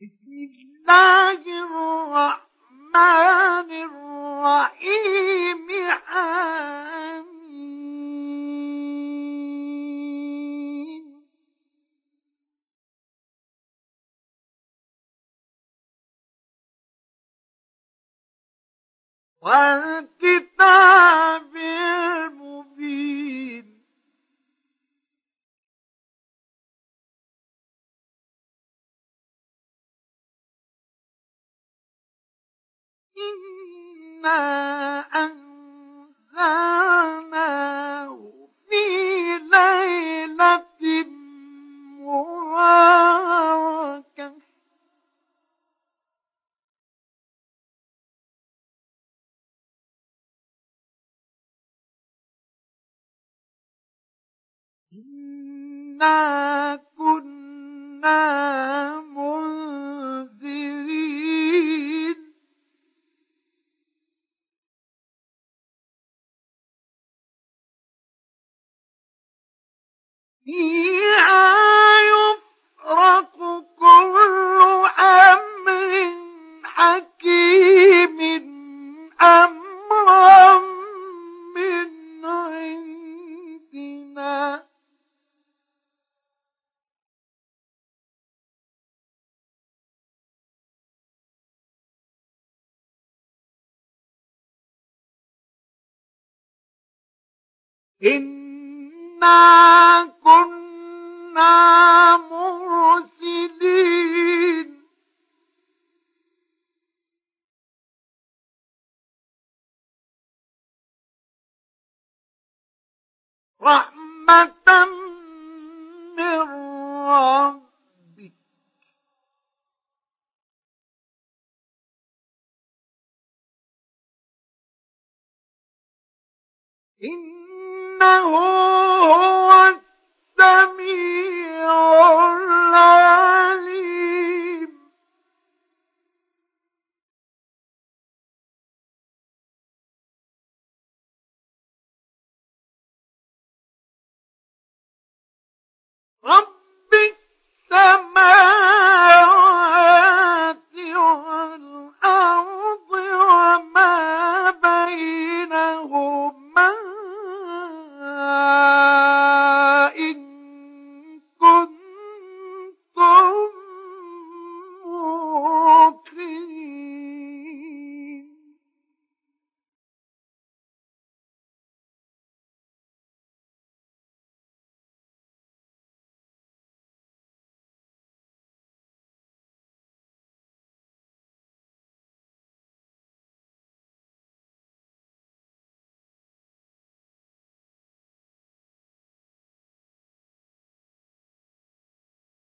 بسم الله الرحمن الرحيم حميم. والكتاب إنا أنزلناه إنا كنا مرسلين رحمة من ربك إنه هو السميع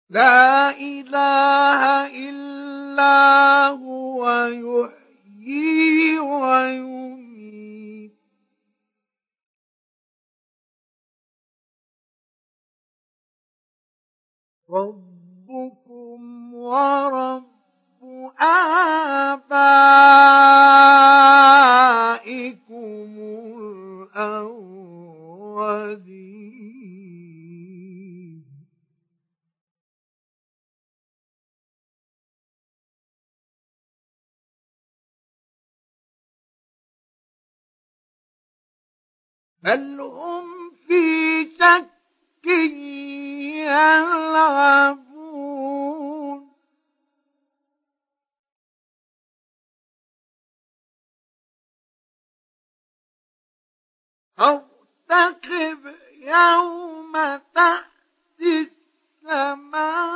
لا إله إلا هو يحيي ويميت. ربكم ورب آبائكم الأولين. بل هم في شك يلعبون ارتقب يوم تأتي السماء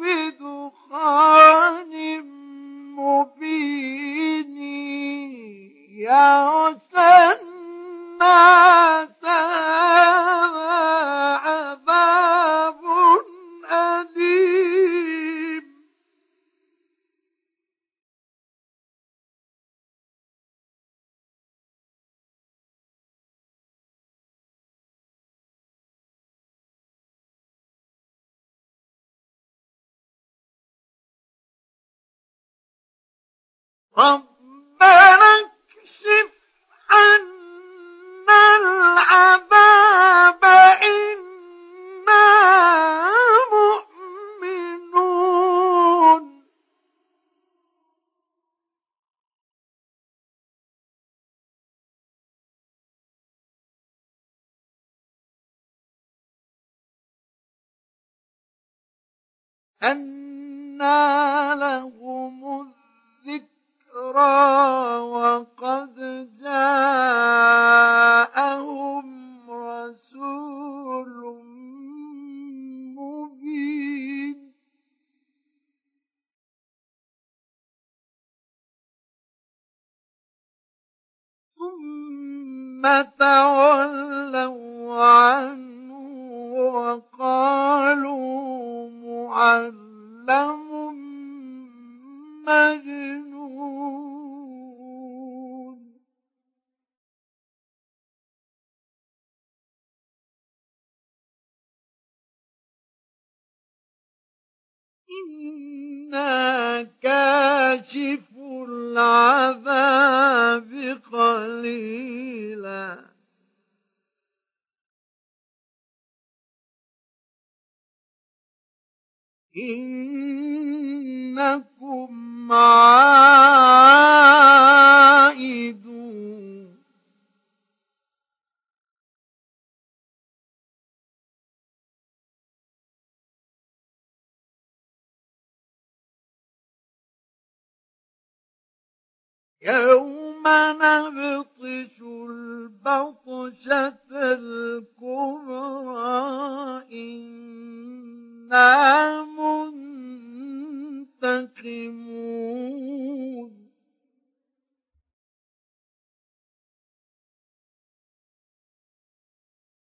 بدخان مبين يغشى ربنا اكشف عنا العذاب إنا مؤمنون أنا له الذكرى وقد جاءهم رسول مبين. ثم تولوا عنه وقالوا معلم مجنون. كاشف العذاب قليلا. إنكم يوم نبطش البطشة الكبرى إنا منتقمون.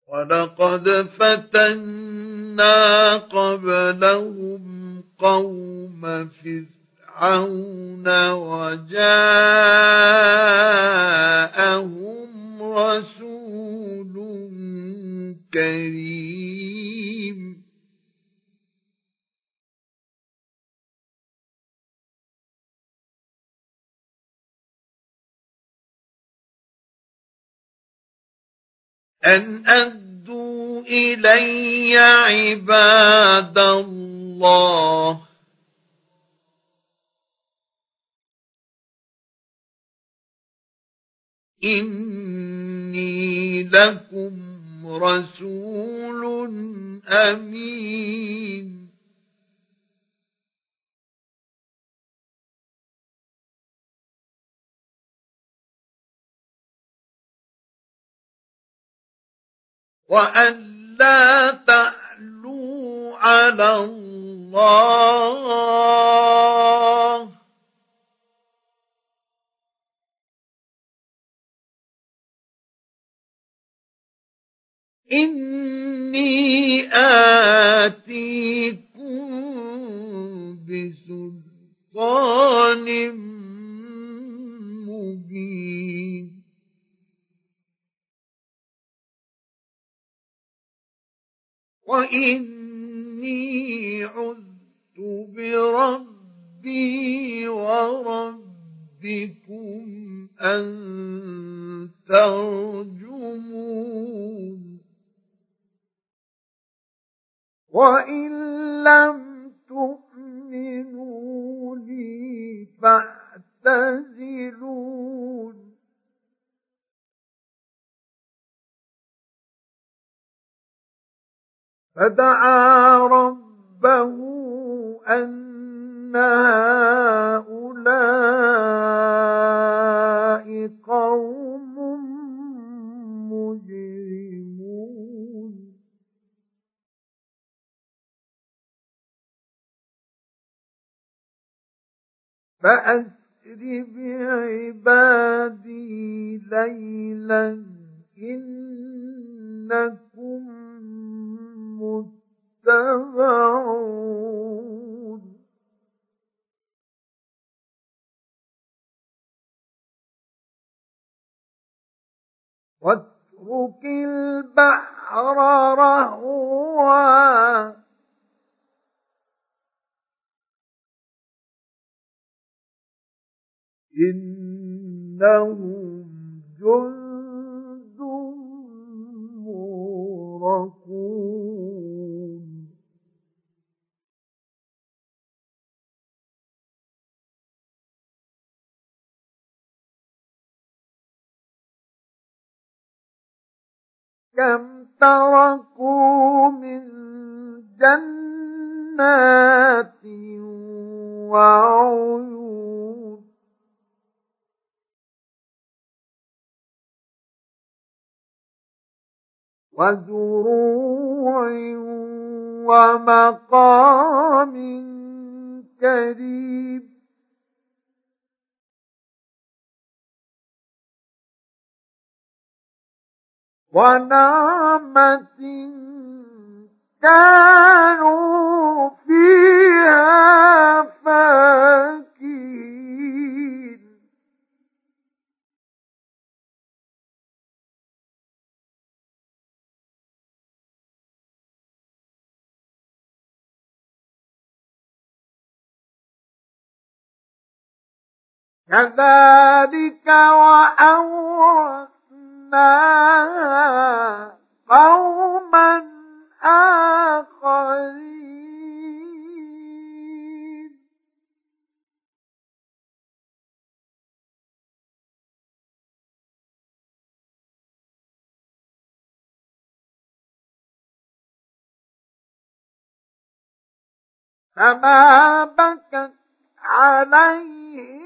ولقد فتنا قبلهم قوم فرعون فرعون وجاءهم رسول كريم. أن أدوا إلي عباد الله إني لكم رسول أمين وأن لا تعلوا على الله إني آتيكم بسلطان مبين. وإني عذت بربي وربكم أن ترجمون. وإن لم تؤمنوا لي فاعتزلون فدعا ربه أن هؤلاء قوم فأسر بعبادي ليلا إنكم متبعون. واترك البحر رهوا. إنهم جند مورقون كم تركوا من جنات جنات وزروع ومقام كريم. ونعمة كانوا فيها فاكين كذلك وأورثناها قوما آخرين. فما بكت عليهم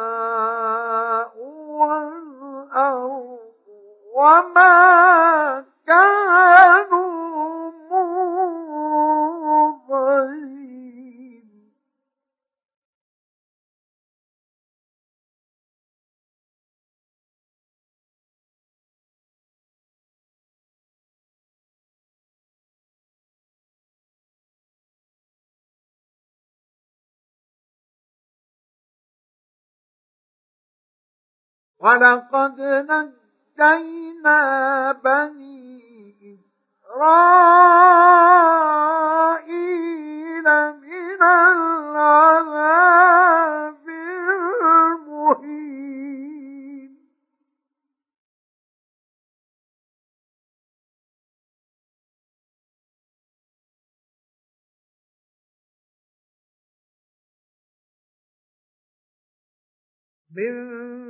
السماء والأرض وما ولقد نجينا بني إسرائيل من العذاب المهين. من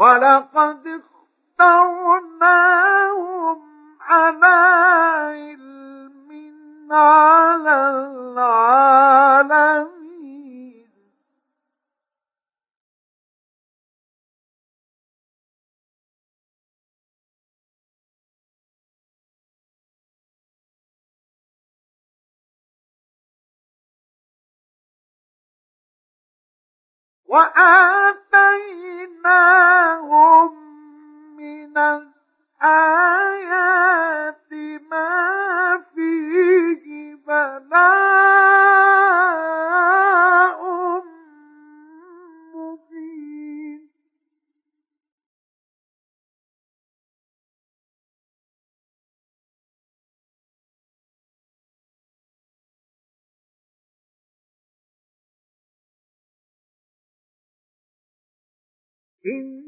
ولقد اخترناهم على علم على العالمين. وآتيناهم من الآيات ما فيه بلاء إن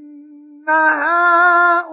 هؤلاء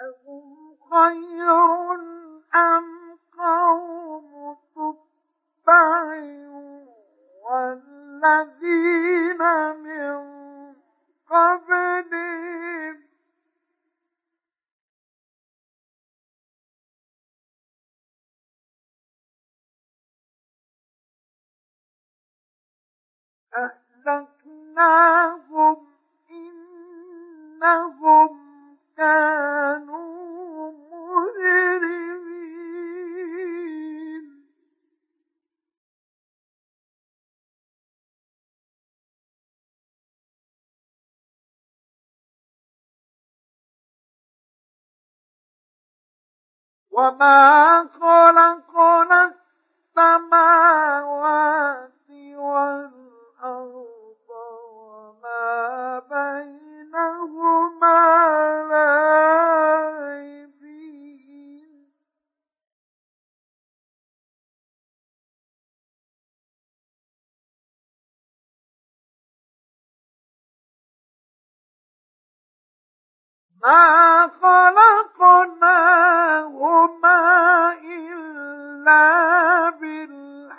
أهم خير أم قوم تبع والذين من قبلهم أهلكناهم إنهم وما خلقنا السماوات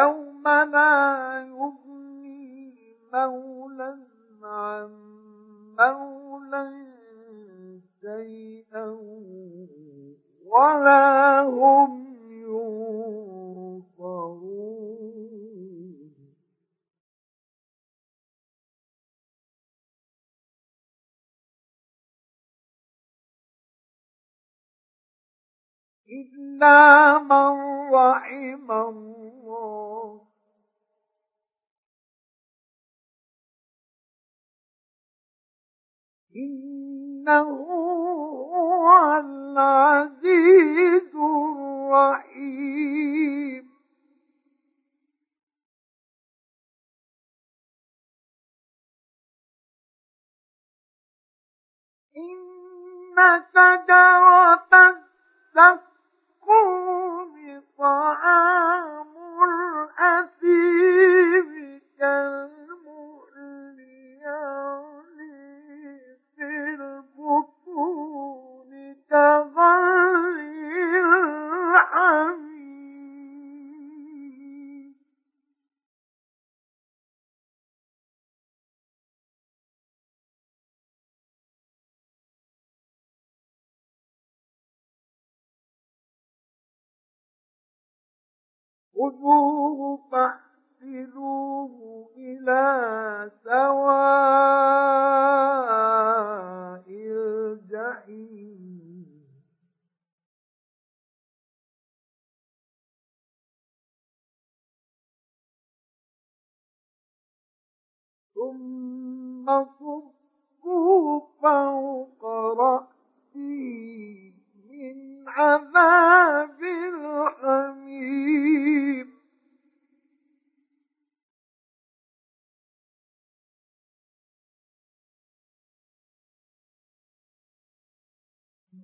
يوم لا يغني مولى عن مولى شيئا ولا هم ينصرون. إلا من رحم الله إنه هو العزيز الرحيم. إن شجرة خذوه فاحملوه إلى سواء الجحيم. ثم صبوا فوق رأسه من عذاب الحميم.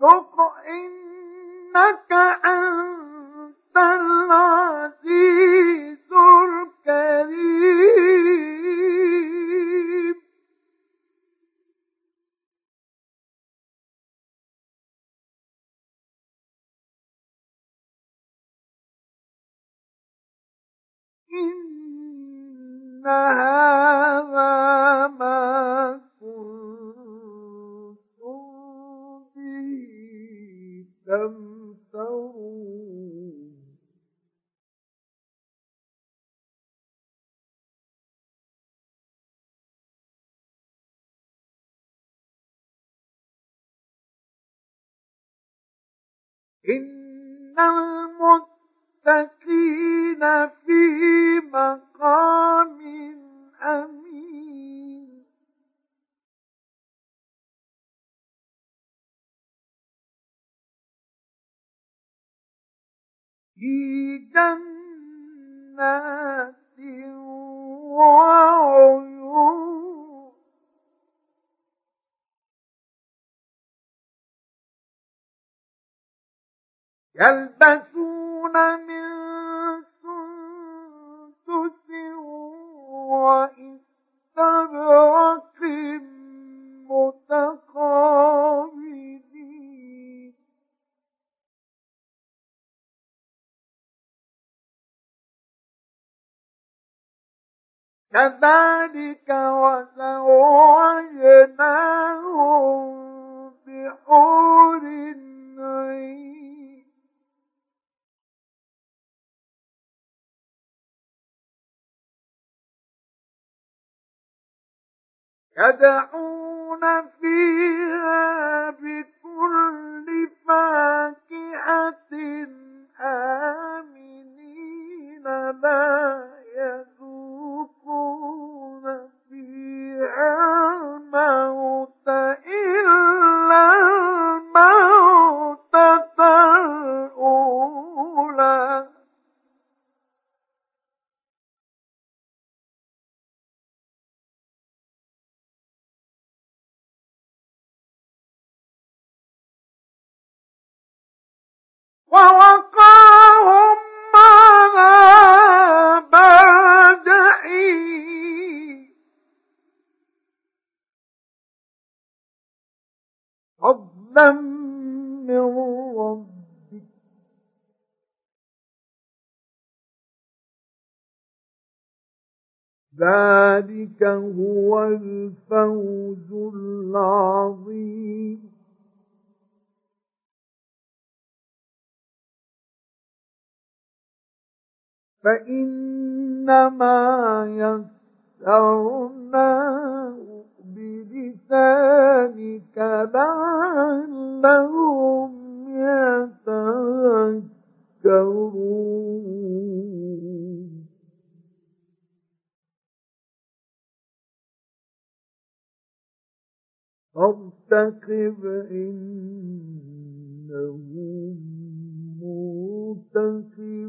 ذق إنك أنت إن المتقين في مقام أمين في جنات وعيون يلبسون من سندس وإستبرق متقابلين. كذلك وزوجناهم بحور عين يدعون فيها بكل فاكهة آمنين لا يذوقون فيها فضلا من ربك ذلك هو الفوز العظيم فإنما يسرناه بلسانك لعلهم يتذكرون. فارتقب إنهم مرتقبون.